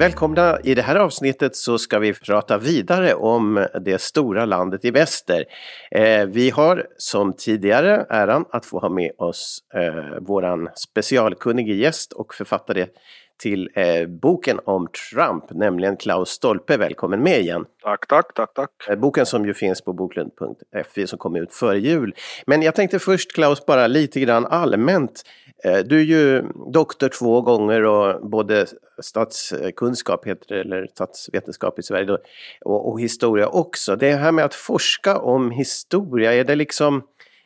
Välkomna! I det här avsnittet så ska vi prata vidare om det stora landet i väster. Eh, vi har som tidigare äran att få ha med oss eh, våran specialkunnige gäst och författare till eh, boken om Trump, nämligen Klaus Stolpe. Välkommen med igen! Tack, tack, tack, tack! Eh, boken som ju finns på boklund.fi som kom ut före jul. Men jag tänkte först Klaus bara lite grann allmänt. Eh, du är ju doktor två gånger och både statskunskap heter det, eller statsvetenskap i Sverige då, och, och historia också. Det här med att forska om historia, är det liksom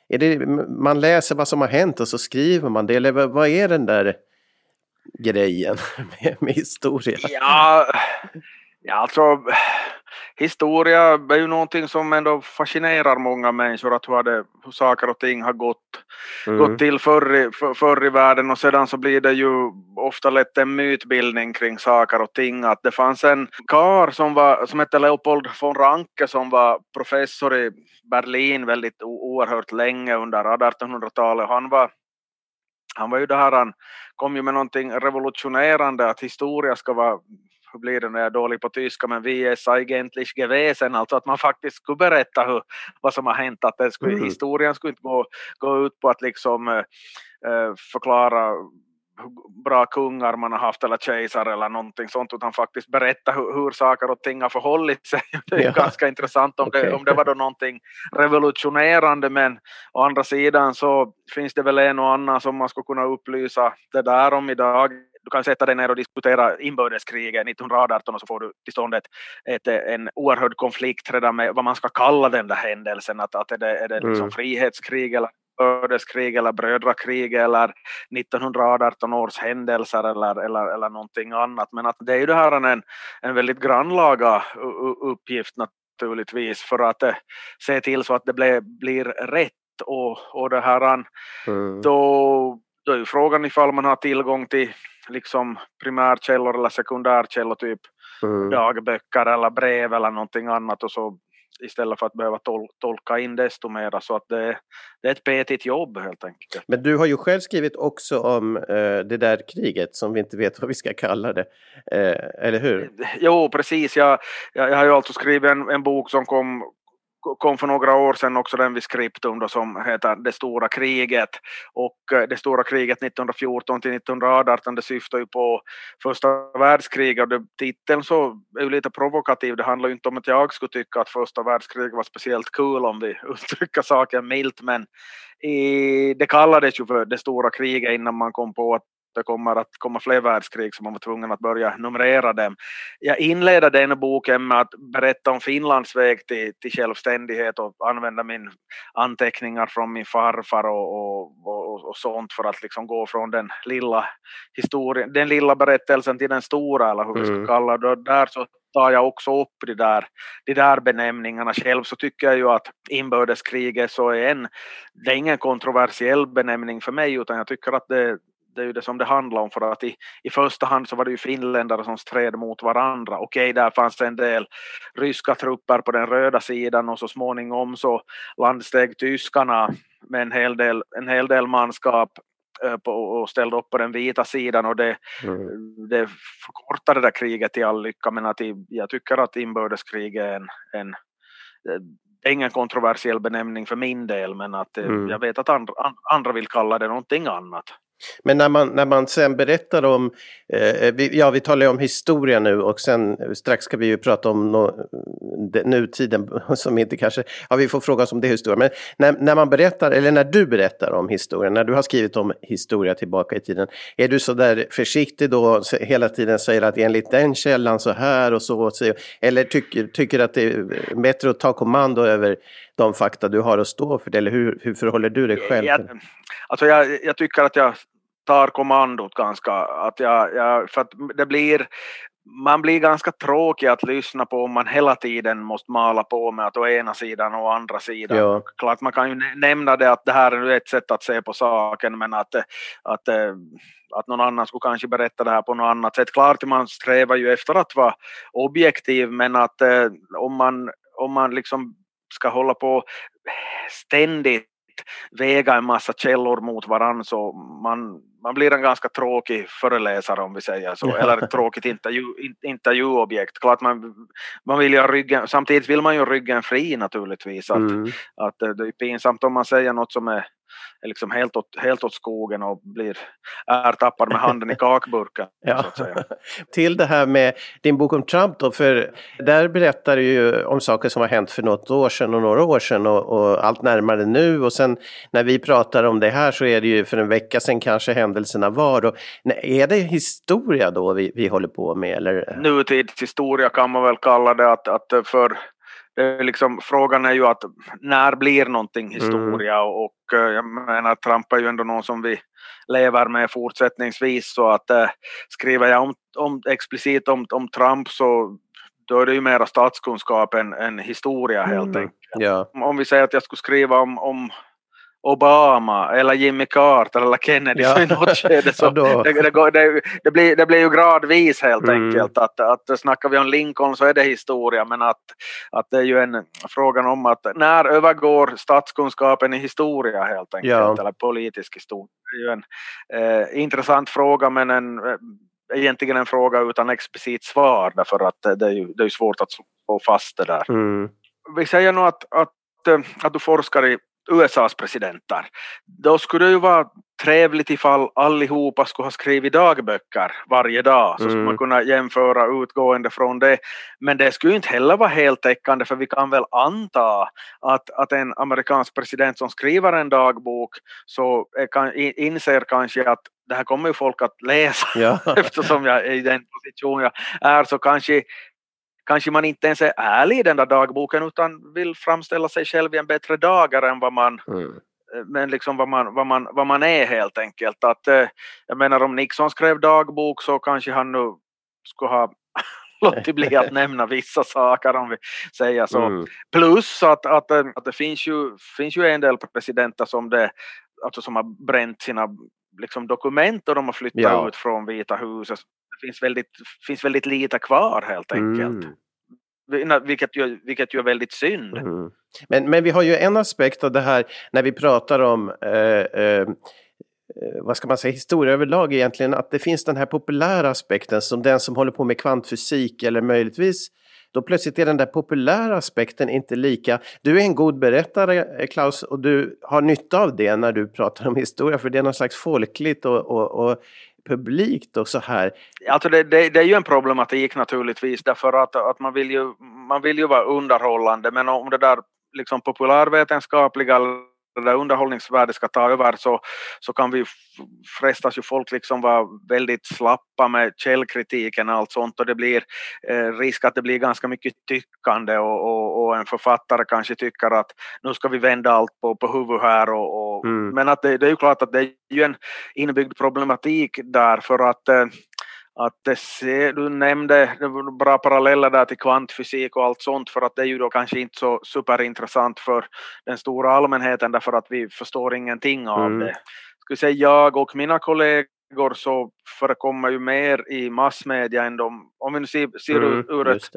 är det, man läser vad som har hänt och så skriver man det, eller vad är den där grejen med, med historia? Ja, ja, alltså historia är ju någonting som ändå fascinerar många människor, att hur, det, hur saker och ting har gått, mm. gått till förr i, för, förr i världen och sedan så blir det ju ofta lätt en mytbildning kring saker och ting. Att det fanns en kar som, var, som hette Leopold von Ranke som var professor i Berlin väldigt oerhört länge under 1800-talet. Han var han var ju det här, han kom ju med någonting revolutionerande att historia ska vara hur blir det när jag är dålig på tyska, men vi är eigentlich gewesen, alltså att man faktiskt skulle berätta hur, vad som har hänt, att det skulle, mm. historien skulle inte gå, gå ut på att liksom äh, förklara bra kungar man har haft eller kejsare eller någonting sånt utan faktiskt berätta hur, hur saker och ting har förhållit sig. Det är ja. ganska intressant om, okay. det, om det var då någonting revolutionerande men å andra sidan så finns det väl en och annan som man skulle kunna upplysa det där om idag du kan sätta dig ner och diskutera inbördeskriget 1918 och så får du till stånd ett, ett, en oerhörd konflikt redan med vad man ska kalla den där händelsen. Att, att är det, är det liksom mm. frihetskrig eller inbördeskrig eller brödrakrig eller 1918 års händelser eller, eller, eller någonting annat. Men att det är ju det här en, en väldigt grannlaga uppgift naturligtvis för att eh, se till så att det blir, blir rätt och, och det här mm. då, då är ju frågan ifall man har tillgång till liksom primärkällor eller sekundärkällor, typ mm. dagböcker eller brev eller någonting annat och så istället för att behöva tol tolka in desto mera så att det, det är ett petigt jobb helt enkelt. Men du har ju själv skrivit också om eh, det där kriget som vi inte vet vad vi ska kalla det, eh, eller hur? Jo precis, jag, jag, jag har ju alltså skrivit en, en bok som kom kom för några år sedan också den vid Skriptum då som heter Det stora kriget. Och eh, Det stora kriget 1914 till 1918 det syftar ju på första världskriget. Och titeln så är ju lite provokativ. Det handlar ju inte om att jag skulle tycka att första världskriget var speciellt kul cool, om vi uttrycker saken milt. Men i, det kallades ju för det stora kriget innan man kom på att det kommer att komma fler världskrig så man var tvungen att börja numrera dem. Jag inleder den boken med att berätta om Finlands väg till, till självständighet och använda min anteckningar från min farfar och, och, och, och sånt för att liksom gå från den lilla historien, den lilla berättelsen till den stora eller hur vi ska mm. kalla det. Där så tar jag också upp de där, de där benämningarna själv så tycker jag ju att inbördeskriget så är en, det är ingen kontroversiell benämning för mig utan jag tycker att det, det är ju det som det handlar om för att i, i första hand så var det ju finländare som stred mot varandra. Okej, där fanns det en del ryska trupper på den röda sidan och så småningom så landsteg tyskarna med en hel del, en hel del manskap eh, på, och ställde upp på den vita sidan och det, mm. det förkortade det där kriget till all lycka men att jag tycker att inbördeskrig är en, en det är ingen kontroversiell benämning för min del men att eh, mm. jag vet att andra, andra vill kalla det någonting annat. Men när man, när man sen berättar om, eh, vi, ja vi talar ju om historia nu och sen strax ska vi ju prata om no, nutiden som inte kanske, ja vi får fråga oss om det är historia. Men när, när man berättar, eller när du berättar om historia, när du har skrivit om historia tillbaka i tiden, är du så där försiktig då hela tiden säger att enligt den källan så här och så, och så eller tycker, tycker att det är bättre att ta kommando över de fakta du har att stå för det, eller hur, hur förhåller du dig själv? Jag, alltså jag, jag tycker att jag tar kommandot ganska, att jag, jag, för att det blir man blir ganska tråkig att lyssna på om man hela tiden måste mala på med att å ena sidan och å andra sidan. Ja. Klart man kan ju nämna det att det här är ett sätt att se på saken men att, att, att någon annan skulle kanske berätta det här på något annat sätt. Klart man strävar ju efter att vara objektiv men att om man, om man liksom ska hålla på ständigt väga en massa källor mot varandra så man, man blir en ganska tråkig föreläsare om vi säger så, eller ett tråkigt intervju, intervjuobjekt. Klart man, man vill ju ryggen, samtidigt vill man ju ryggen fri naturligtvis. Att, mm. att det är pinsamt om man säger något som är är liksom helt åt, helt åt skogen och blir ertappad med handen i kakburken. ja. Till det här med din bok om Trump då, för där berättar du ju om saker som har hänt för något år sedan och några år sedan och, och, allt närmare nu och sen när vi pratar om det här så är det ju för en vecka sedan kanske händelserna var. Och, är det historia då vi, vi håller på med? Eller? Nutidshistoria kan man väl kalla det att, att för det är liksom, frågan är ju att när blir någonting mm. historia mm. och, eh, jag menar Trump är ju ändå någon som vi lever med fortsättningsvis så att äh, skriver jag om, om, explicit om, om Trump så då är det ju mera statskunskap än, än historia helt mm. enkelt. Ja. Om vi säger att jag skulle skriva om, om Obama eller Jimmy Carter eller Kennedy ja. i något skede så det, det, det, det, blir, det blir ju gradvis helt mm. enkelt att, att snackar vi om Lincoln så är det historia men att, att det är ju en frågan om att när övergår statskunskapen i historia helt enkelt ja. eller politisk historia. Det är ju en eh, intressant fråga men en eh, egentligen en fråga utan explicit svar därför att det är ju, det är svårt att få fast det där. Mm. Vi säger nog att, att, eh, att du forskar i USAs presidenter. Då skulle det ju vara trevligt ifall allihopa skulle ha skrivit dagböcker varje dag så mm. skulle man kunna jämföra utgående från det. Men det skulle inte heller vara heltäckande för vi kan väl anta att, att en amerikansk president som skriver en dagbok så kan, inser kanske att det här kommer ju folk att läsa ja. eftersom jag är i den position jag är så kanske kanske man inte ens är ärlig i den där dagboken utan vill framställa sig själv i en bättre dagare än vad man mm. Eh, men liksom vad man, vad, man, vad man är helt enkelt. Att, eh, jag menar om Nixon skrev dagbok så kanske han nu skulle ha låtit bli att nämna vissa saker om vi säger så. Mm. Plus att, att, eh, att det finns ju, finns ju en del presidenter som, det, alltså som har bränt sina liksom, dokument och de har flyttat ja. ut från Vita huset det finns väldigt, finns väldigt lite kvar helt enkelt. Mm. Vilket, ju, vilket ju är väldigt synd. Mm. Men, men vi har ju en aspekt av det här när vi pratar om eh, eh, vad ska man säga, historia överlag egentligen, att det finns den här populära aspekten som den som håller på med kvantfysik eller möjligtvis då plötsligt är den där populära aspekten inte lika. Du är en god berättare Klaus och du har nytta av det när du pratar om historia för det är någon slags folkligt och, och, och publikt och så här. Alltså det, det, det, är ju en problematik naturligtvis därför att, att man, vill ju, man vill ju vara underhållande men om det där liksom populärvetenskapliga det där underhållningsvärdet ska ta över så, så kan vi frestas ju folk liksom vara väldigt slappa med källkritiken och allt sånt och det blir eh, risk att det blir ganska mycket tyckande och, och, och, en författare kanske tycker att nu ska vi vända allt på, på huvudet här och, och mm. men att det, det, är ju klart att det är ju en inbyggd problematik där för att eh, att det ser, du nämnde bra paralleller där till kvantfysik och allt sånt för att det är ju då kanske inte så superintressant för den stora allmänheten därför att vi förstår ingenting av mm. det. Skulle säga jag och mina kollegor så förekommer ju mer i massmedia än de, om vi nu ser, ser mm, ur ett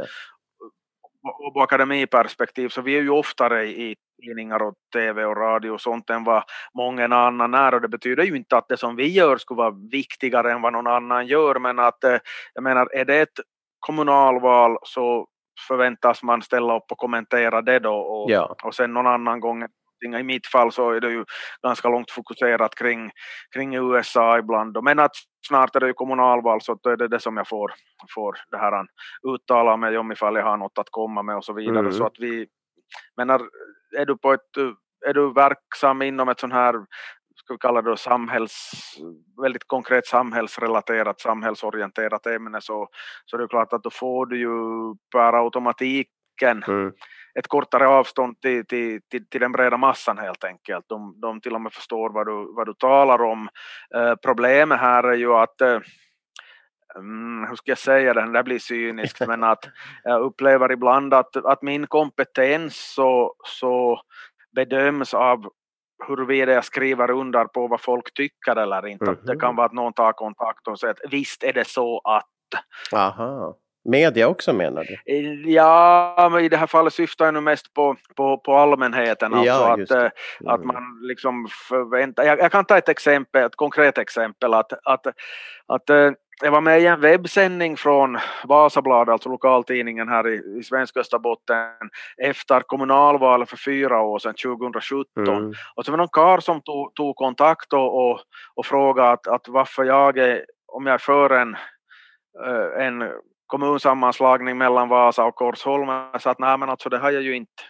och akademiperspektiv så vi är ju oftare i tidningar och tv och radio och sånt än vad många annan är och det betyder ju inte att det som vi gör skulle vara viktigare än vad någon annan gör men att eh, jag menar är det ett kommunalval så förväntas man ställa upp och kommentera det då och, ja. och sen någon annan gång i mitt fall så är det ju ganska långt fokuserat kring, kring USA ibland. Men att snart är det ju kommunalval så då är det det som jag får, får det här uttala mig om ifall jag har något att komma med och så vidare. Mm. Så att vi, menar, är du på ett, är du verksam inom ett sånt här ska vi kalla det samhälls, väldigt konkret samhällsrelaterat, samhällsorienterat ämne så, så det är klart att då får du ju per automatiken mm ett kortare avstånd till, till, till, till, den breda massan helt enkelt. De, de till och med förstår vad du, vad du talar om. Eh, problemet här är ju att eh, mm, hur ska jag säga det, det blir cyniskt, men att jag upplever ibland att, att min kompetens så, så bedöms av huruvida jag skriver under på vad folk tycker eller inte. Mm -hmm. Det kan vara att någon tar kontakt och säger att visst är det så att. Aha. Media också menar du? Eh, ja, men i det här fallet syftar jag nu mest på, på, på allmänheten. Alltså ja, att, mm. att man liksom förväntar... Jag, jag, kan ta ett exempel, ett konkret exempel. Att, att, att eh, jag var med i en webbsändning från Vasabladet, alltså lokaltidningen här i, i svenska Österbotten, efter kommunalvalet för fyra år sedan, 2017. Mm. Och så var det någon karl som tog, tog kontakt och, och, och frågade att, att varför jag är, om jag är för en, eh, en kommunsammanslagning mellan Vasa och Korsholm. Jag sa att nej men alltså det har jag ju inte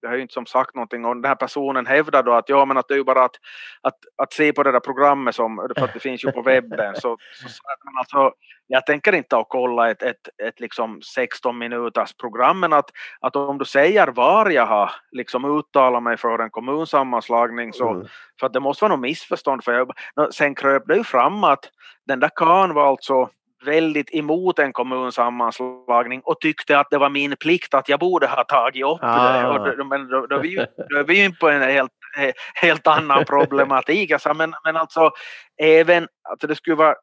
jag har ju inte som sagt någonting och den här personen hävdar då att ja men att det är ju bara att, att, att se på det där programmet som, för att det finns ju på webben så, så, så men alltså, jag tänker inte att kolla ett, ett, ett liksom 16 minuters program men att, att om du säger var jag har liksom uttalat mig för en kommunsammanslagning så mm. för att det måste vara något missförstånd för jag, sen kröp det ju fram att den där kan var alltså väldigt emot en kommunsammanslagning och tyckte att det var min plikt att jag borde ha tagit upp ah. det. Och då, men då, då, är vi ju, då är vi ju på en helt, helt annan problematik. Alltså, men, men alltså även att det skulle vara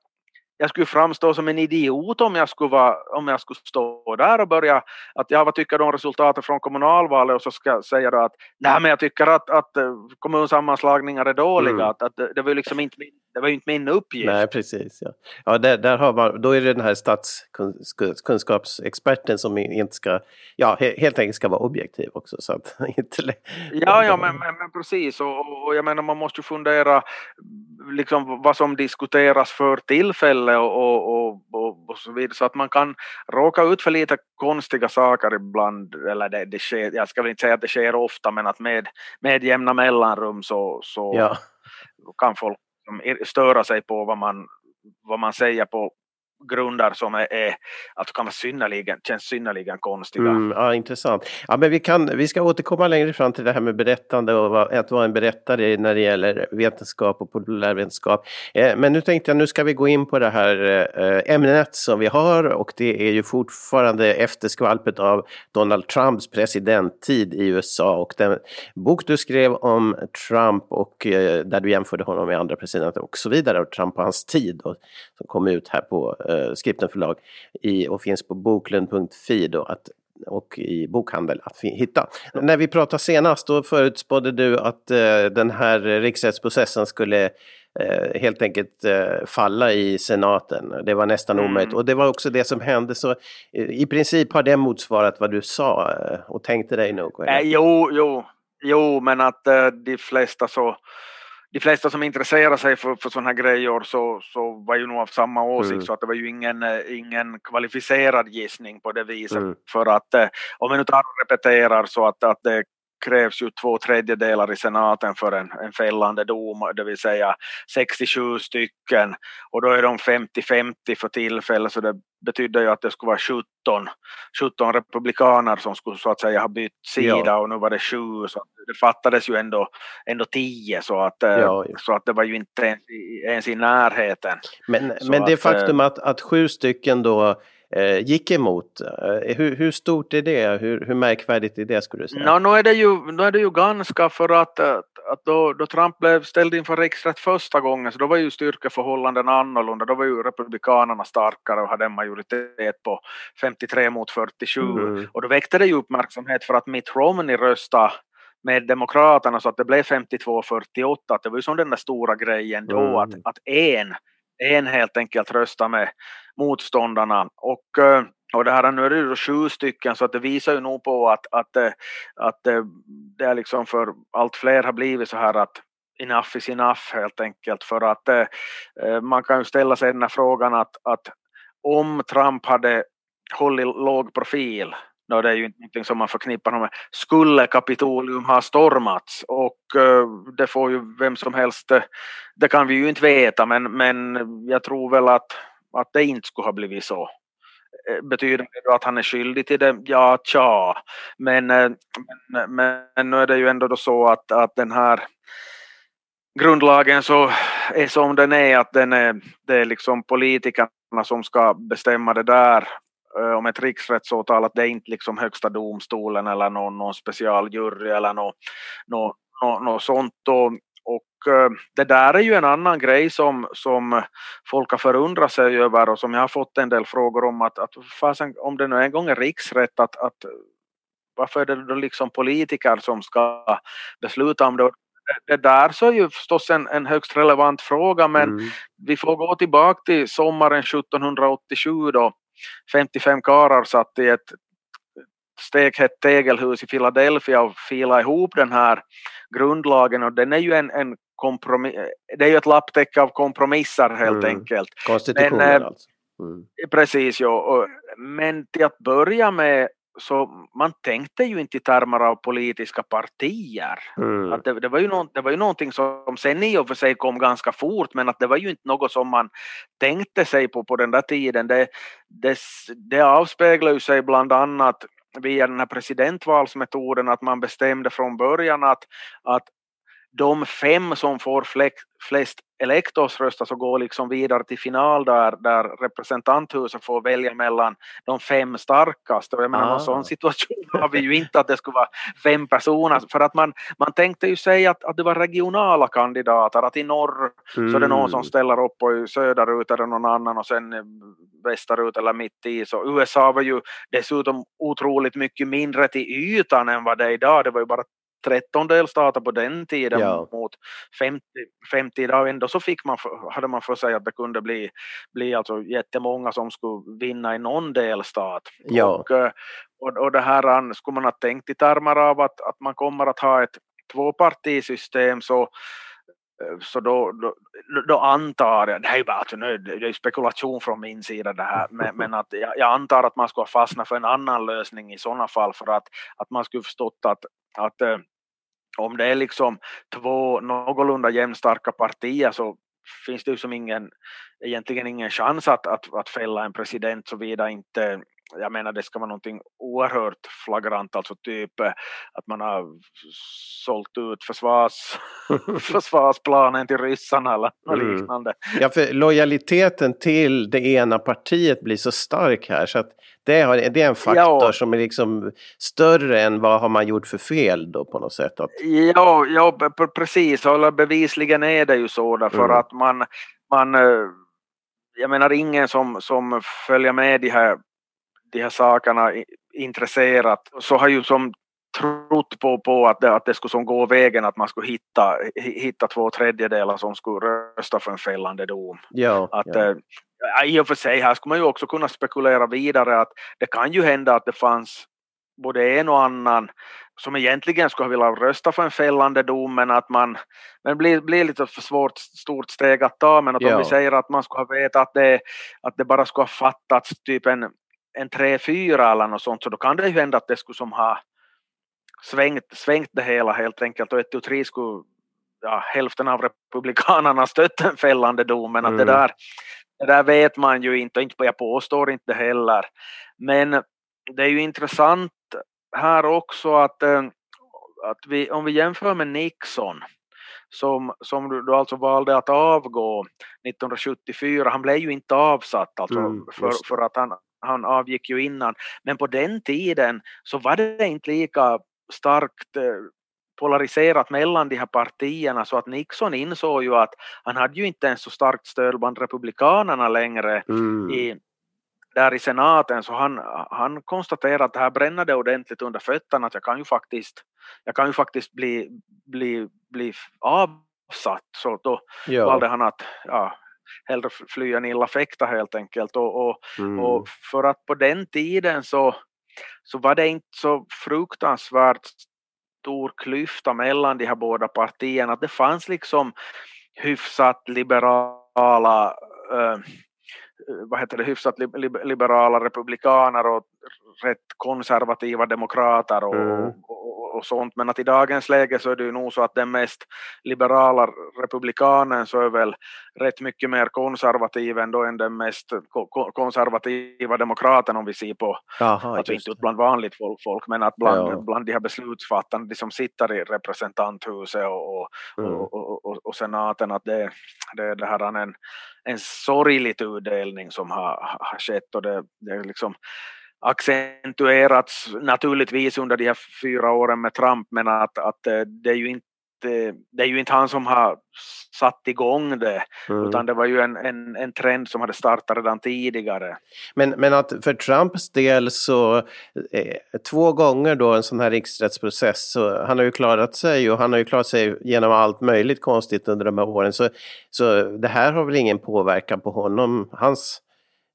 jag skulle framstå som en idiot om jag skulle, vara, om jag skulle stå där och börja att ja, vad tycker om resultatet från kommunalvalet och så ska jag säga då att nej men jag tycker att, att eh, kommunsammanslagningar är dåliga, mm. att, att det var ju liksom inte min, det var inte min uppgift. Nej precis, ja. ja där, där har man, då är det den här statskunskapsexperten som inte ska, ja helt enkelt ska vara objektiv också så att inte... Ja, ja men, men, men precis och, och jag menar man måste ju fundera liksom vad som diskuteras för tillfälle och, och, och, och, så vidare så att man kan råka ut för lite konstiga saker ibland eller det, det sker, jag ska väl inte säga att det sker ofta men att med, med jämna mellanrum så, så ja. kan folk störa sig på vad man, vad man säger på grunder som är, är alltså kan vara synnerligen, känns synnerligen konstiga. Mm, ja, intressant. Ja, men vi, kan, vi ska återkomma längre fram till det här med berättande och att vara en berättare när det gäller vetenskap och populärvetenskap. Eh, men nu tänkte jag, nu ska vi gå in på det här eh, ämnet som vi har och det är ju fortfarande efterskvalpet av Donald Trumps presidenttid i USA och den bok du skrev om Trump och eh, där du jämförde honom med andra presidenter och så vidare och Trump och hans tid och, som kom ut här på eh, eh, Skripten förlag i, och finns på boklund.fi då att och i bokhandel att hitta. Mm. När vi pratade senast då förutspådde du att eh, den här riksrättsprocessen skulle eh, helt enkelt eh, falla i senaten. Det var nästan mm. omöjligt och det var också det som hände så eh, i princip har det motsvarat vad du sa eh, och tänkte dig nog? Eller? jo, jo, jo, men att de flesta så de flesta som intresserar sig för, för sådana här grejer så, så var ju nog av samma åsikt mm. så att det var ju ingen, eh, ingen kvalificerad gissning på det viset. Mm. För att eh, om vi nu tar och repeterar så att, att det krävs ju två tredjedelar i senaten för en, en fällande dom, det vill säga 67 stycken och då är de 50-50 för tillfället så det betyder ju att det skulle vara 17, 17 republikaner som skulle så att säga ha bytt sida ja. och nu var det 7 så det fattades ju ändå, ändå 10 så att, eh, ja, så att det var ju inte ens, ens i närheten. Men, men det att, faktum att, att sju stycken då eh, gick emot. Eh, hur, hur, stort är det? Hur, hur märkvärdigt är det skulle du säga? No, nu, är det ju, nu är det ju ganska för att, att, att då, då Trump blev ställd inför riksrätt första gången så då var ju styrkeförhållanden annorlunda. Då var ju republikanerna starkare och hade en majoritet på 53 mot 47 mm. och då väckte det ju uppmärksamhet för att Mitt Romney röstade med Demokraterna så att det blev 52-48, att det var ju som den där stora grejen då mm. att, att en en helt enkelt rösta med motståndarna. Och, eh, och det här, nu är det ju sju stycken så att det visar ju nog på att, att, eh, att eh, det är liksom för allt fler har blivit så här att enough is enough helt enkelt för att man kan ju ställa sig den här frågan att, att om Trump hade hållit låg profil No, det är ju inte någonting som man förknippar med. Skulle Kapitolium ha stormats och uh, det får ju vem som helst, eh, det kan vi ju inte veta men, men jag tror väl att, att det inte skulle ha blivit så. Eh, betyder det då att han är skyldig till det? Ja, tja. Men, men, men nu är det ju ändå då så att, att den här grundlagen så är som den är, att den är, det är liksom politikerna som ska bestämma det där om ett riksrättsåtal att det är inte liksom högsta domstolen eller någon, någon specialjury eller något, något, något sånt. Och, och det där är ju en annan grej som, som folk har förundrat sig över och som jag har fått en del frågor om att, att fasen, om det nu en gång är riksrätt att, att varför är det då liksom politiker som ska besluta om det? Det där så är ju förstås en, en högst relevant fråga men mm. vi får gå tillbaka till sommaren 1787 då 55 karar satt i ett stekhett tegelhus i Philadelphia och fila ihop den här grundlagen och den är ju en, en kompromiss, det är ju ett lapptäcke av kompromisser helt mm. enkelt. Konstitutionen men, eh, alltså. Mm. Precis, ja. Men till att börja med så man tänkte ju inte i termer av politiska partier. Mm. Att det, det, var ju no, det var ju någonting som sen i och för sig kom ganska fort men att det var ju inte något som man tänkte sig på på den där tiden. Det, det, det avspeglar ju sig bland annat via den här presidentvalsmetoden att man bestämde från början att, att de fem som får flest elektorsröster så går liksom vidare till final där, där representanthuset får välja mellan de fem starkaste. Och jag menar, ah. någon sån situation har vi ju inte att det skulle vara fem personer. För att man, man tänkte ju säga att, att det var regionala kandidater, att i norr mm. så är det någon som mm. ställer upp och söderut är det någon annan och sen västerut eller mitt i. Så USA var ju dessutom otroligt mycket mindre till ytan än vad det är idag. Det var ju bara 13 delstater på den tiden ja. mot 50, 50 idag. Ändå så fick man, hade man för sig att det kunde bli, bli alltså jättemånga som skulle vinna i någon delstat. Ja. Och, eh, och, och det här skulle man ha tänkt i termer av att, att man kommer att ha ett tvåpartisystem så eh, så då, då, då, antar jag, det är ju bara alltså, nu, det är spekulation från min sida det här, men, men att jag, jag, antar att man skulle fastna för en annan lösning i sådana fall för att, att man skulle förstått att, att eh, om det är liksom två någorlunda jämnstarka partier så finns det ju som ingen, egentligen ingen chans att, att, att fälla en president såvida inte jag menar det ska vara någonting oerhört flagrant, alltså typ eh, att man har sålt ut försvars, försvarsplanen till ryssarna eller något mm. liknande. Ja, för lojaliteten till det ena partiet blir så stark här så att det, har, det är en faktor ja. som är liksom större än vad har man gjort för fel då på något sätt? Att... Ja, ja precis, eller bevisligen är det ju så därför mm. att man, man eh, jag menar ingen som, som följer med de här de här sakerna intresserat så har ju som trott på, på att, det, att det skulle som gå vägen att man skulle hitta, hitta två tredjedelar som skulle rösta för en fällande dom. Ja, att, ja. Äh, I och för sig här skulle man ju också kunna spekulera vidare att det kan ju hända att det fanns både en och annan som egentligen skulle vilja rösta för en fällande dom men att man men blir, blir lite för svårt stort steg att ta men att ja. om vi säger att man skulle ha vetat att det, att det bara skulle ha fattats typ en, en 3-4 eller något sånt så då kan det ju hända att det skulle som ha svängt, svängt det hela helt enkelt och 1 3 skulle ja, hälften av republikanerna stött en fällande dom men att mm. det, där, det där vet man ju inte och inte, jag påstår inte heller. Men det är ju intressant här också att, eh, att vi, om vi jämför med Nixon som, som du, du alltså valde att avgå 1974, han blev ju inte avsatt alltså mm, för, för att han, han avgick ju innan, men på den tiden så var det inte lika starkt eh, polariserat mellan de här partierna så att Nixon insåg ju att han hade ju inte ens så starkt stöd bland republikanerna längre mm. i, där i senaten så han, han konstaterade att det här bränner det ordentligt under fötterna att jag kan ju faktiskt, jag kan ju faktiskt bli, bli, bli avsatt så då ja. valde han att ja, hellre fly än illa fäkta helt enkelt. Och, och, mm. och, för att på den tiden så, så var det inte så fruktansvärt stor klyfta mellan de här båda partierna. Att det fanns liksom hyfsat liberala äh, vad heter det, hyfsat liberala republikaner och rätt konservativa demokrater och, mm. och, och, och, sånt men att i dagens läge så är det ju nog så att den mest liberala republikanen så är väl rätt mycket mer konservativ ändå än den mest konservativa demokraten om vi ser på, Aha, alltså inte bland vanligt folk, men att bland, ja. bland de här beslutsfattarna, de som sitter i representanthuset och, och, mm. och, och, och, senaten, att det, det, det här är en, en sorglig utdelning som har, har skett och det, det är liksom accentuerats naturligtvis under de här fyra åren med Trump men att, att eh, det är ju inte det är ju inte han som har satt igång det, mm. utan det var ju en, en, en trend som hade startat redan tidigare. Men, men att för Trumps del så, eh, två gånger då en sån här riksrättsprocess, så han har ju klarat sig och han har ju klarat sig genom allt möjligt konstigt under de här åren, så, så det här har väl ingen påverkan på honom, hans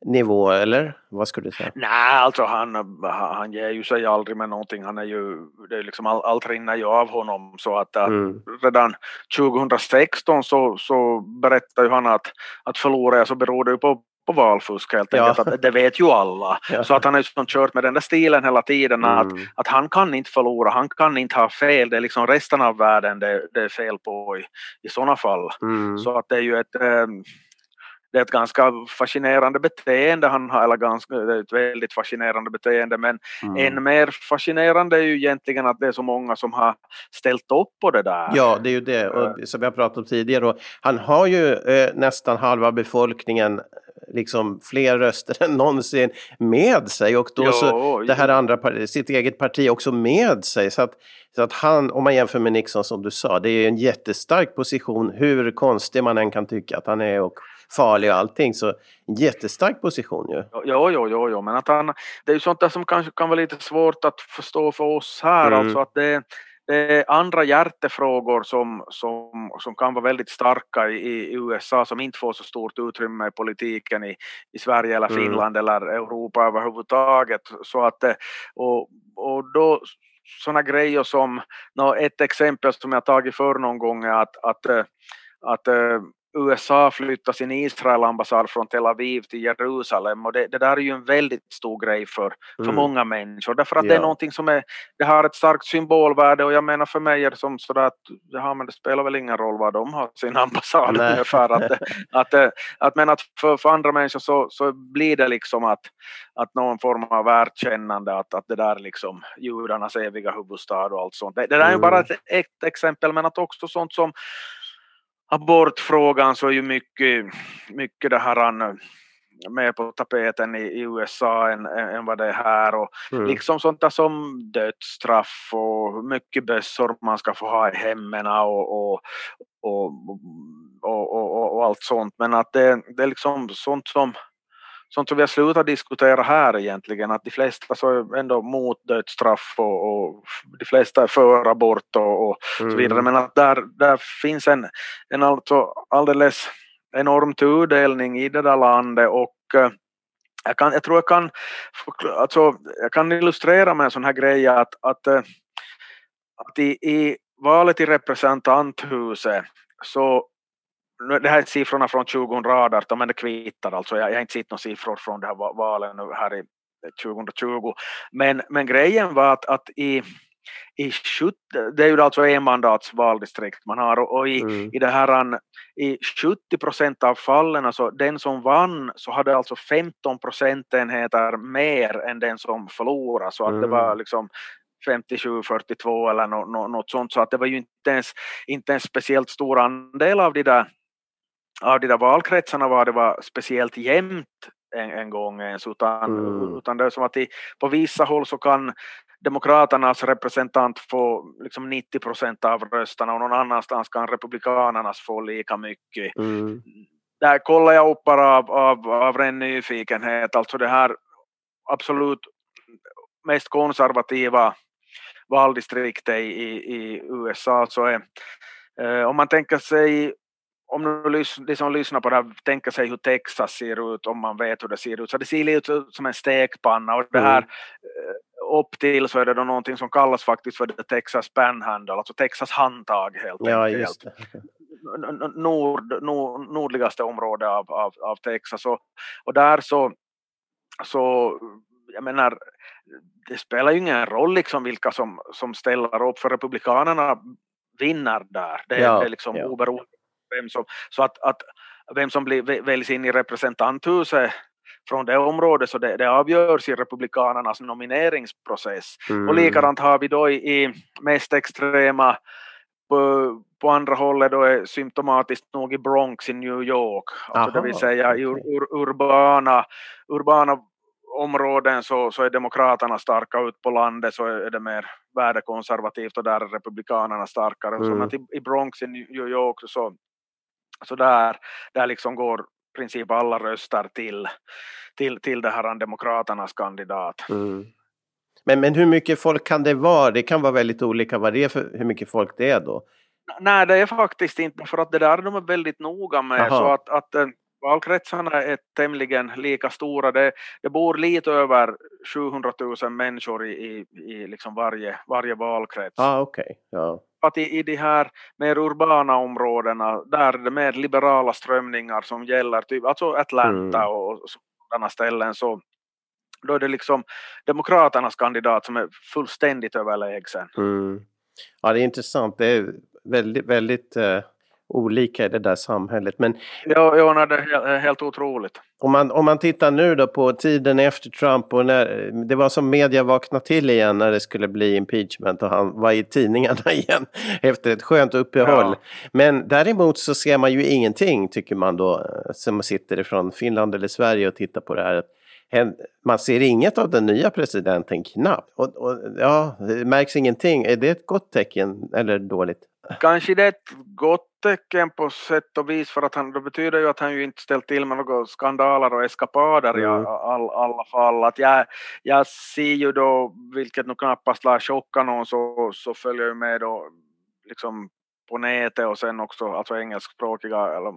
nivå eller vad skulle du säga? Nej, alltså han, han ger ju sig aldrig med någonting. Han är ju, det är liksom all, allt rinner ju av honom så att mm. redan 2016 så, så berättade ju han att, att förlorar jag så beror det ju på på valfusk helt enkelt, ja. att det vet ju alla. Ja. Så att han har ju kört med den där stilen hela tiden mm. att, att han kan inte förlora, han kan inte ha fel, det är liksom resten av världen det, det är fel på i, i sådana fall. Mm. Så att det är ju ett ähm, det är ett ganska fascinerande beteende han har, eller ganska, det är ett väldigt fascinerande beteende men mm. än mer fascinerande är ju egentligen att det är så många som har ställt upp på det där. Ja, det är ju det och eh. som jag pratat om tidigare. Och han har ju eh, nästan halva befolkningen liksom fler röster än någonsin med sig och då jo, så det här andra sitt eget parti också med sig. Så att, så att han, om man jämför med Nixon som du sa, det är en jättestark position hur konstig man än kan tycka att han är och farlig och allting. Så en jättestark position ju. Jo, jo, jo, jo, men att han, det är ju sånt där som kanske kan vara lite svårt att förstå för oss här, mm. alltså att det, det är andra hjärtefrågor som, som, som kan vara väldigt starka i, i, USA som inte får så stort utrymme i politiken i, i Sverige eller mm. Finland mm. eller Europa överhuvudtaget. Så att, och, och då sådana grejer som, no, ett exempel som jag tagit för någon gång är att, att, att USA flyttar sin Israel-ambassad från Tel Aviv till Jerusalem och det, det, där är ju en väldigt stor grej för, för mm. många människor därför att ja. det är någonting som är, det har ett starkt symbolvärde och jag menar för mig är det som sådär att ja, men det spelar väl ingen roll var de har sin ambassad Nej. ungefär att, att, att, att, men att för, för andra människor så, så blir det liksom att, att någon form av erkännande att, att det där är liksom judarnas eviga huvudstad och allt sånt. Det, det där är ju bara mm. ett, ett exempel men att också sånt som abortfrågan så är ju mycket, mycket det här mer på tapeten i, i USA än, än vad det är här och mm. liksom sånt där som dödsstraff och mycket bössor man ska få ha i hemmen och, och, och, och, och, och allt sånt men att det, det är liksom sånt som sånt som vi har slutat diskutera här egentligen, att de flesta så är ändå mot dödsstraff och, och de flesta är för abort och, och mm. så vidare, men att där, där finns en, en alltså alldeles enorm tudelning i det där landet och uh, jag, kan, jag tror jag kan, alltså, jag kan illustrera med en sån här grej att, att, uh, att i, i valet till representanthuset så det här är siffrorna från 2018 men det kvittar alltså, jag, jag har inte sett några siffror från det här valet nu här i 2020. Men, men grejen var att, att i, i 70, det är ju alltså enmandats valdistrikt man har och, och i, mm. i det här i 70 procent av fallen, alltså den som vann så hade alltså 15 procentenheter mer än den som förlorade så att mm. det var liksom 57-42 eller no, no, något sånt så att det var ju inte ens, inte en speciellt stor andel av de där av de där valkretsarna var det var speciellt jämnt en, en gång ens utan, mm. utan det är som att i, på vissa håll så kan Demokraternas representant få liksom 90 procent av rösterna och någon annanstans kan Republikanernas få lika mycket. Mm. Där kollar jag upp bara av, av, av ren nyfikenhet, alltså det här absolut mest konservativa valdistriktet i, i, i USA så är eh, om man tänker sig om nu de som lyssnar på det här tänker sig hur Texas ser ut, om man vet hur det ser ut, så det ser lite ut som en stekpanna och det här mm. upp till så är det då någonting som kallas faktiskt för det Texas Panhandle, alltså Texas handtag helt ja, enkelt. Nord, nord, nordligaste område av, av, av Texas och, och där så, så jag menar, det spelar ju ingen roll liksom vilka som, som ställer upp för Republikanerna vinner där. Det, ja, det är liksom ja. oberoende vem som, så att, att vem som blir, väljs in i representanthuset från det området så det, det avgörs i republikanernas nomineringsprocess. Mm. Och likadant har vi då i, i mest extrema på, på andra hållet då är symptomatiskt nog i Bronx i New York. Alltså det vill säga i ur, ur, urbana, urbana områden så, så är demokraterna starka ut på landet så är det mer värdekonservativt och där är republikanerna starkare. Mm. Så att i, i Bronx i New York så, så där, där liksom går i princip alla röster till, till, till det här demokraternas kandidat. Mm. Men, men hur mycket folk kan det vara? Det kan vara väldigt olika vad det är för hur mycket folk det är då. Nej, det är faktiskt inte för att det där är de är väldigt noga med. Aha. Så att, att eh, valkretsarna är tämligen lika stora. Det, det bor lite över 700 000 människor i, i, i liksom varje, varje valkrets. Ah, okay. ja. Att i, i de här mer urbana områdena, där är det mer liberala strömningar som gäller, typ, alltså Atlanta mm. och sådana ställen, så då är det liksom Demokraternas kandidat som är fullständigt överlägsen. Mm. Ja, det är intressant. Det är väldigt, väldigt uh, olika i det där samhället. Men, ja, ja det är helt otroligt. Om man, om man tittar nu då på tiden efter Trump och när det var som media vaknade till igen när det skulle bli impeachment och han var i tidningarna igen efter ett skönt uppehåll. Ja. Men däremot så ser man ju ingenting tycker man då eh, som sitter ifrån Finland eller Sverige och tittar på det här man ser inget av den nya presidenten knappt. Och, och, ja, det märks ingenting. Är det ett gott tecken eller dåligt? Kanske det är ett gott tecken på sätt och vis för att han, det betyder ju att han ju inte ställt till med några skandaler och eskapader mm. i all, alla fall. Att jag, jag ser ju då, vilket nog knappast lär chocka någon, så, så följer jag med då liksom på nätet och sen också alltså engelskspråkiga eller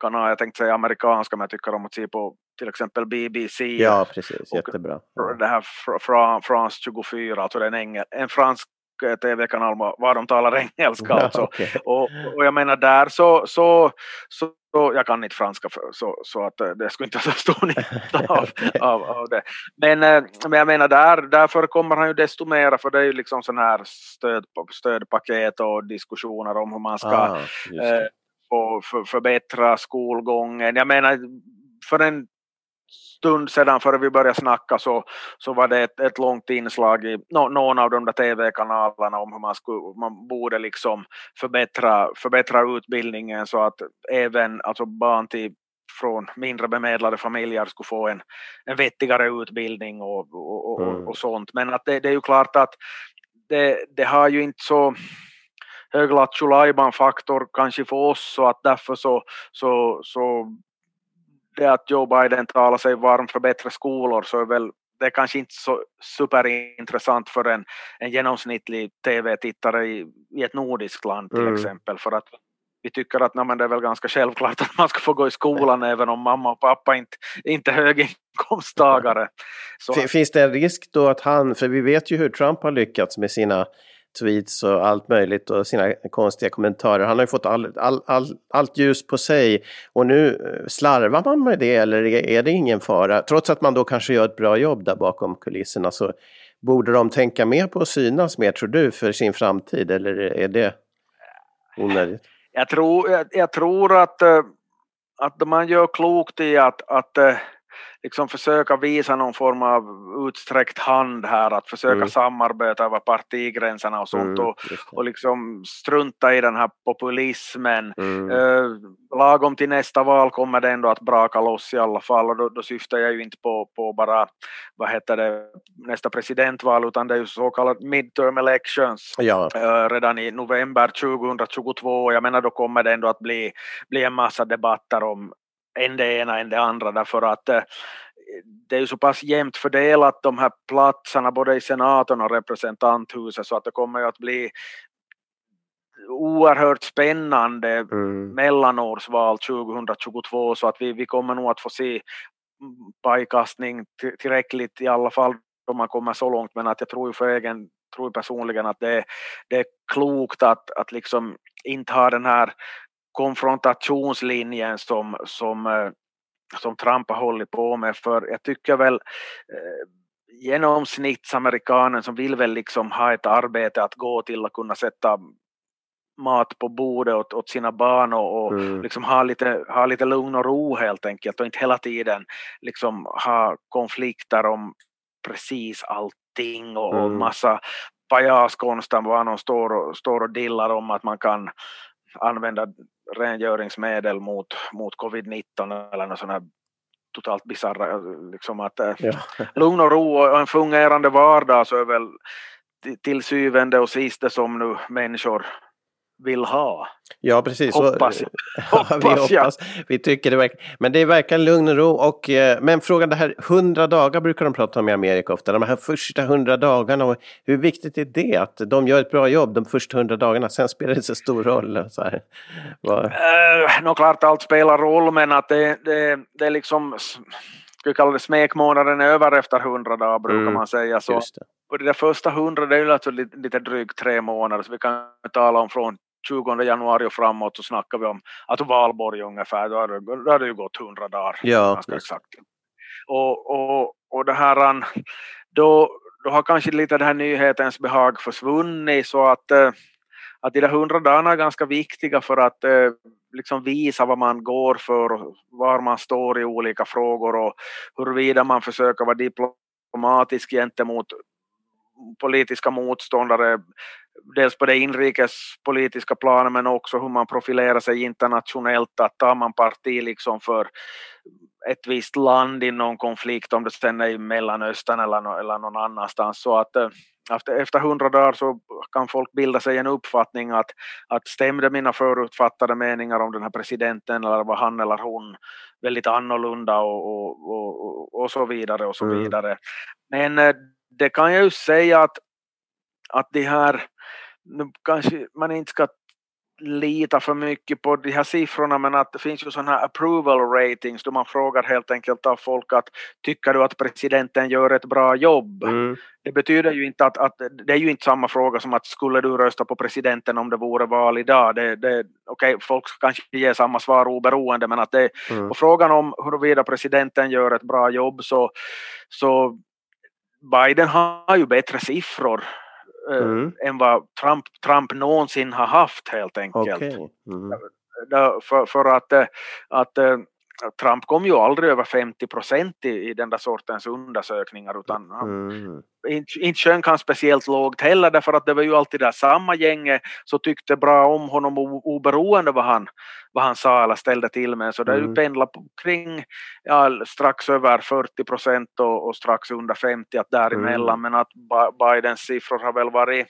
kanaler, jag tänkte säga amerikanska men jag tycker om att se på till exempel BBC. Ja precis, jättebra. Ja. Det här Fra, France 24, alltså en, engel, en fransk tv-kanal var de talar engelska ja, alltså. Okay. och, och jag menar där så, så, så så jag kan inte franska för, så, så att eh, det skulle inte vara så stor nytta av, av, av, det. Men, eh, men jag menar där, där förekommer han ju desto mera för det är ju liksom sån här stöd, stödpaket och diskussioner om hur man ska ah, eh, för, förbättra skolgången. Jag menar för en stund sedan före vi började snacka så, så var det ett, ett långt inslag i no, någon av de där tv-kanalerna om hur man, skulle, man borde liksom förbättra, förbättra utbildningen så att även alltså barn till från mindre bemedlade familjer skulle få en, en vettigare utbildning och, och, och, mm. och sånt. Men att det, det, är ju klart att det, det har ju inte så hög faktor kanske för oss så att därför så, så, så det att Joe Biden talar sig varm för bättre skolor så är väl det är kanske inte så superintressant för en, en genomsnittlig tv-tittare i, i ett nordiskt land till mm. exempel för att vi tycker att nej, det är väl ganska självklart att man ska få gå i skolan även om mamma och pappa inte, inte är höginkomsttagare. Så. Finns det en risk då att han, för vi vet ju hur Trump har lyckats med sina tweets och allt möjligt och sina konstiga kommentarer. Han har ju fått all, all, all, allt ljus på sig och nu eh, slarvar man med det eller är det ingen fara? Trots att man då kanske gör ett bra jobb där bakom kulisserna så borde de tänka mer på att synas mer tror du för sin framtid eller är det onödigt? Jag tror, jag, jag tror att, eh, att man gör klokt i att, att eh, liksom försöka visa någon form av utsträckt hand här, att försöka mm. samarbeta över partigränserna och sånt mm, och, och liksom strunta i den här populismen. Mm. Uh, lagom till nästa val kommer det ändå att braka loss i alla fall och då, då syftar jag ju inte på, på bara vad heter det, nästa presidentval utan det är ju så kallat midterm elections ja. uh, redan i november 2022 jag menar då kommer det ändå att bli, bli en massa debatter om än det ena än det andra därför att eh, det är ju så pass jämnt fördelat de här platserna både i senaten och representanthuset så att det kommer ju att bli oerhört spännande mm. mellanårsval 2022 så att vi, vi kommer nog att få se pajkastning tillräckligt i alla fall om man kommer så långt men att jag tror ju för egen tror personligen att det, det är klokt att, att liksom inte ha den här konfrontationslinjen som, som, eh, som Trump har hållit på med för jag tycker väl eh, genomsnittsamerikanen som vill väl liksom ha ett arbete att gå till och kunna sätta mat på bordet åt, åt sina barn och, och mm. liksom ha, lite, ha lite lugn och ro helt enkelt och inte hela tiden liksom ha konflikter om precis allting och, mm. och massa pajaskonstar var någon står och, står och dillar om att man kan använda rengöringsmedel mot, mot covid-19 eller något sånt här totalt bisarra, liksom att eh, ja. lugn och ro och en fungerande vardag så är väl till syvende och sist som nu människor vill ha. Ja, precis. Hoppas, så, hoppas, vi hoppas. Vi tycker det verkar, men det verkar lugn och ro. Och, eh, men frågan det här, hundra dagar brukar de prata om i Amerika ofta. De här första hundra dagarna. Och hur viktigt är det att de gör ett bra jobb de första hundra dagarna? Sen spelar det så stor roll. Så här. Var... Uh, Nå klart allt spelar roll, men att det, det, det är liksom vi kalla det smekmånaden är över efter hundra dagar brukar mm, man säga. Så och de där första hundra det är ju alltså lite, lite drygt tre månader så vi kan tala om från 20 januari och framåt så snackar vi om att valborg ungefär, då har det, då har det ju gått 100 dagar. Ja, ganska exakt. Och, och, och det här, då, då har kanske lite det här nyhetens behag försvunnit så att, eh, att de där 100 dagarna är ganska viktiga för att eh, liksom visa vad man går för var man står i olika frågor och huruvida man försöker vara diplomatisk gentemot politiska motståndare dels på det inrikespolitiska planet men också hur man profilerar sig internationellt. Att tar man parti liksom för ett visst land i någon konflikt, om det sen är i Mellanöstern eller, eller någon annanstans. Så att eh, efter hundra dagar så kan folk bilda sig en uppfattning att, att stämde mina förutfattade meningar om den här presidenten eller var han eller hon väldigt annorlunda och, och, och, och så vidare och så mm. vidare. Men eh, det kan jag ju säga att, att de här nu kanske man inte ska lita för mycket på de här siffrorna men att det finns ju sådana här approval ratings då man frågar helt enkelt av folk att tycker du att presidenten gör ett bra jobb? Mm. Det betyder ju inte att, att, det är ju inte samma fråga som att skulle du rösta på presidenten om det vore val idag? Det, det, Okej, okay, folk kanske ge samma svar oberoende men att det, mm. på frågan om huruvida presidenten gör ett bra jobb så, så Biden har ju bättre siffror mm. än vad Trump, Trump någonsin har haft helt enkelt. Okay. Mm. För, för, att, eh, att eh, Trump kom ju aldrig över 50 procent i, i den där sortens undersökningar utan mm. inte, inte sjönk han speciellt lågt heller därför att det var ju alltid där samma gänge så tyckte bra om honom oberoende vad han, vad han sa eller ställde till med så det mm. pendlar kring ja, strax över 40 procent och, och, strax under 50 att däremellan mm. men att Bidens siffror har väl varit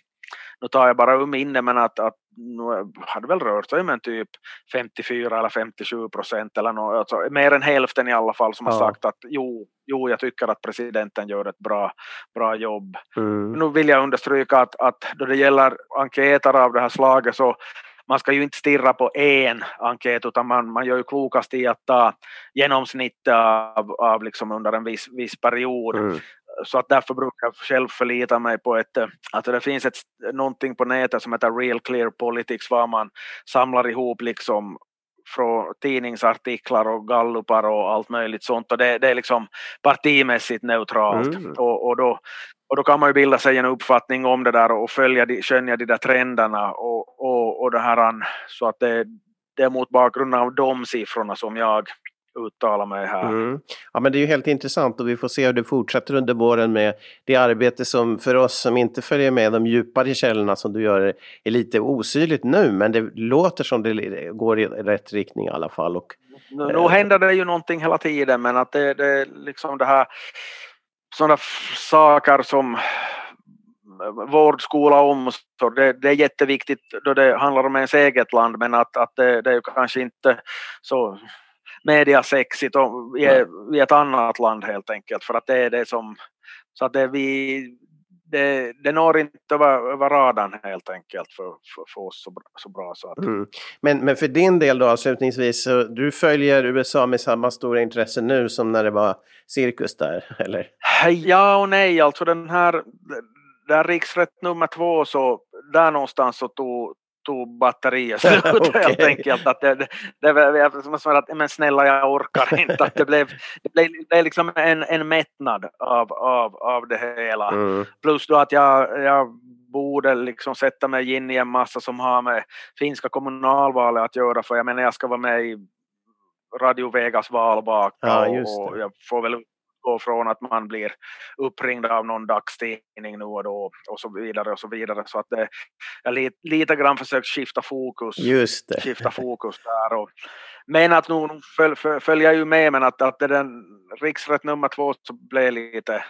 nu tar jag bara ur minne men att, att nu hade väl rört sig med typ 54 eller 57 procent eller något, alltså mer än hälften i alla fall som ja. har sagt att jo, jo, jag tycker att presidenten gör ett bra, bra jobb. Mm. Nu vill jag understryka att, att då det gäller enkäter av det här slaget så man ska ju inte stirra på en enkät utan man, man gör ju klokast i att ta genomsnittet av, av liksom under en viss, viss period. Mm så att därför brukar jag själv förlita mig på ett, att det finns ett, någonting på nätet som heter Real Clear Politics var man samlar ihop liksom från tidningsartiklar och gallupar och allt möjligt sånt. Och det, det är liksom partimässigt neutralt. Mm. och, och, då, och då kan man ju bilda sig en uppfattning om det där och följa, skönja de där trenderna och, och, och det här så att det, det är mot bakgrund av de siffrorna som jag uttala mig här. Mm. Ja men det är ju helt intressant och vi får se hur det fortsätter under våren med det arbete som för oss som inte följer med de djupare källorna som du gör är lite osynligt nu men det låter som det går i rätt riktning i alla fall. Och, nu, nu händer det ju någonting hela tiden men att det, det liksom det här sådana saker som vård, skola, omsorg, det, det, är jätteviktigt då det handlar om ens eget land men att, att det, det är ju kanske inte så mediasexigt och i, i ett annat land helt enkelt för att det är det som så att det vi det, det når inte över, över radarn helt enkelt för, för, för oss så, så bra. Så att... Mm. men, men för din del då avslutningsvis, du följer USA med samma stora intresse nu som när det var cirkus där, eller? Ja och nej, alltså den här, där riksrätt nummer två så där någonstans så tog, tog batteriet slut okay. helt enkelt. Att det, det, det som att, men snälla jag orkar inte. Att det, blev, det blev, det blev liksom en, en mättnad av, av, av det hela. Mm. Plus då att jag, jag borde liksom sätta mig in i en massa som har med finska kommunalvalet att göra för jag menar jag ska vara med i Radio Vegas valvaka ja, och jag får väl gå från att man blir uppringd av någon dagstidning nu och då och så vidare och så vidare så att det, jag lite, lite grann försökt skifta fokus, skifta fokus där och men att nu föl, föl, följer ju med men att, att det den riksrätt nummer två så blev lite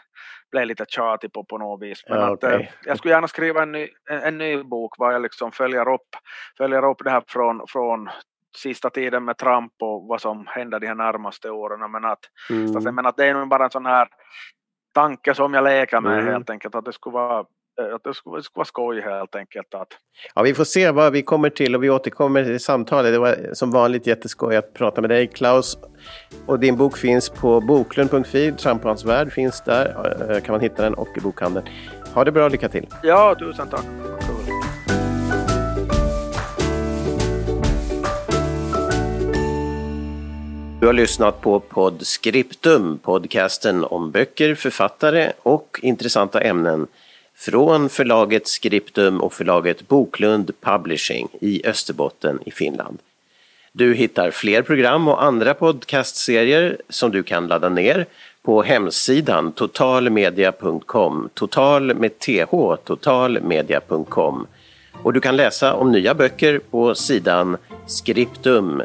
blev lite tjatig på, på något vis. Men ja, att, okay. jag skulle gärna skriva en ny, en, en ny bok var jag liksom följer upp, följer upp det här från, från sista tiden med Trump och vad som händer de här närmaste åren. Men att, mm. men att det är nog bara en sån här tanke som jag leker med mm. helt enkelt. Att det skulle vara att det skulle, det skulle vara skoj helt enkelt. Att... Ja, vi får se vad vi kommer till och vi återkommer till samtalet. Det var som vanligt jätteskoj att prata med dig Klaus. Och din bok finns på boklund.fi, Trump och hans värld finns där. Eh, kan man hitta den och i bokhandeln. Ha det bra, lycka till! Ja, tusen tack! Du har lyssnat på Podscriptum, podcasten om böcker, författare och intressanta ämnen från förlaget Scriptum och förlaget Boklund Publishing i Österbotten i Finland. Du hittar fler program och andra podcastserier som du kan ladda ner på hemsidan totalmedia.com, total med th, totalmedia.com. Och du kan läsa om nya böcker på sidan skriptum.fi.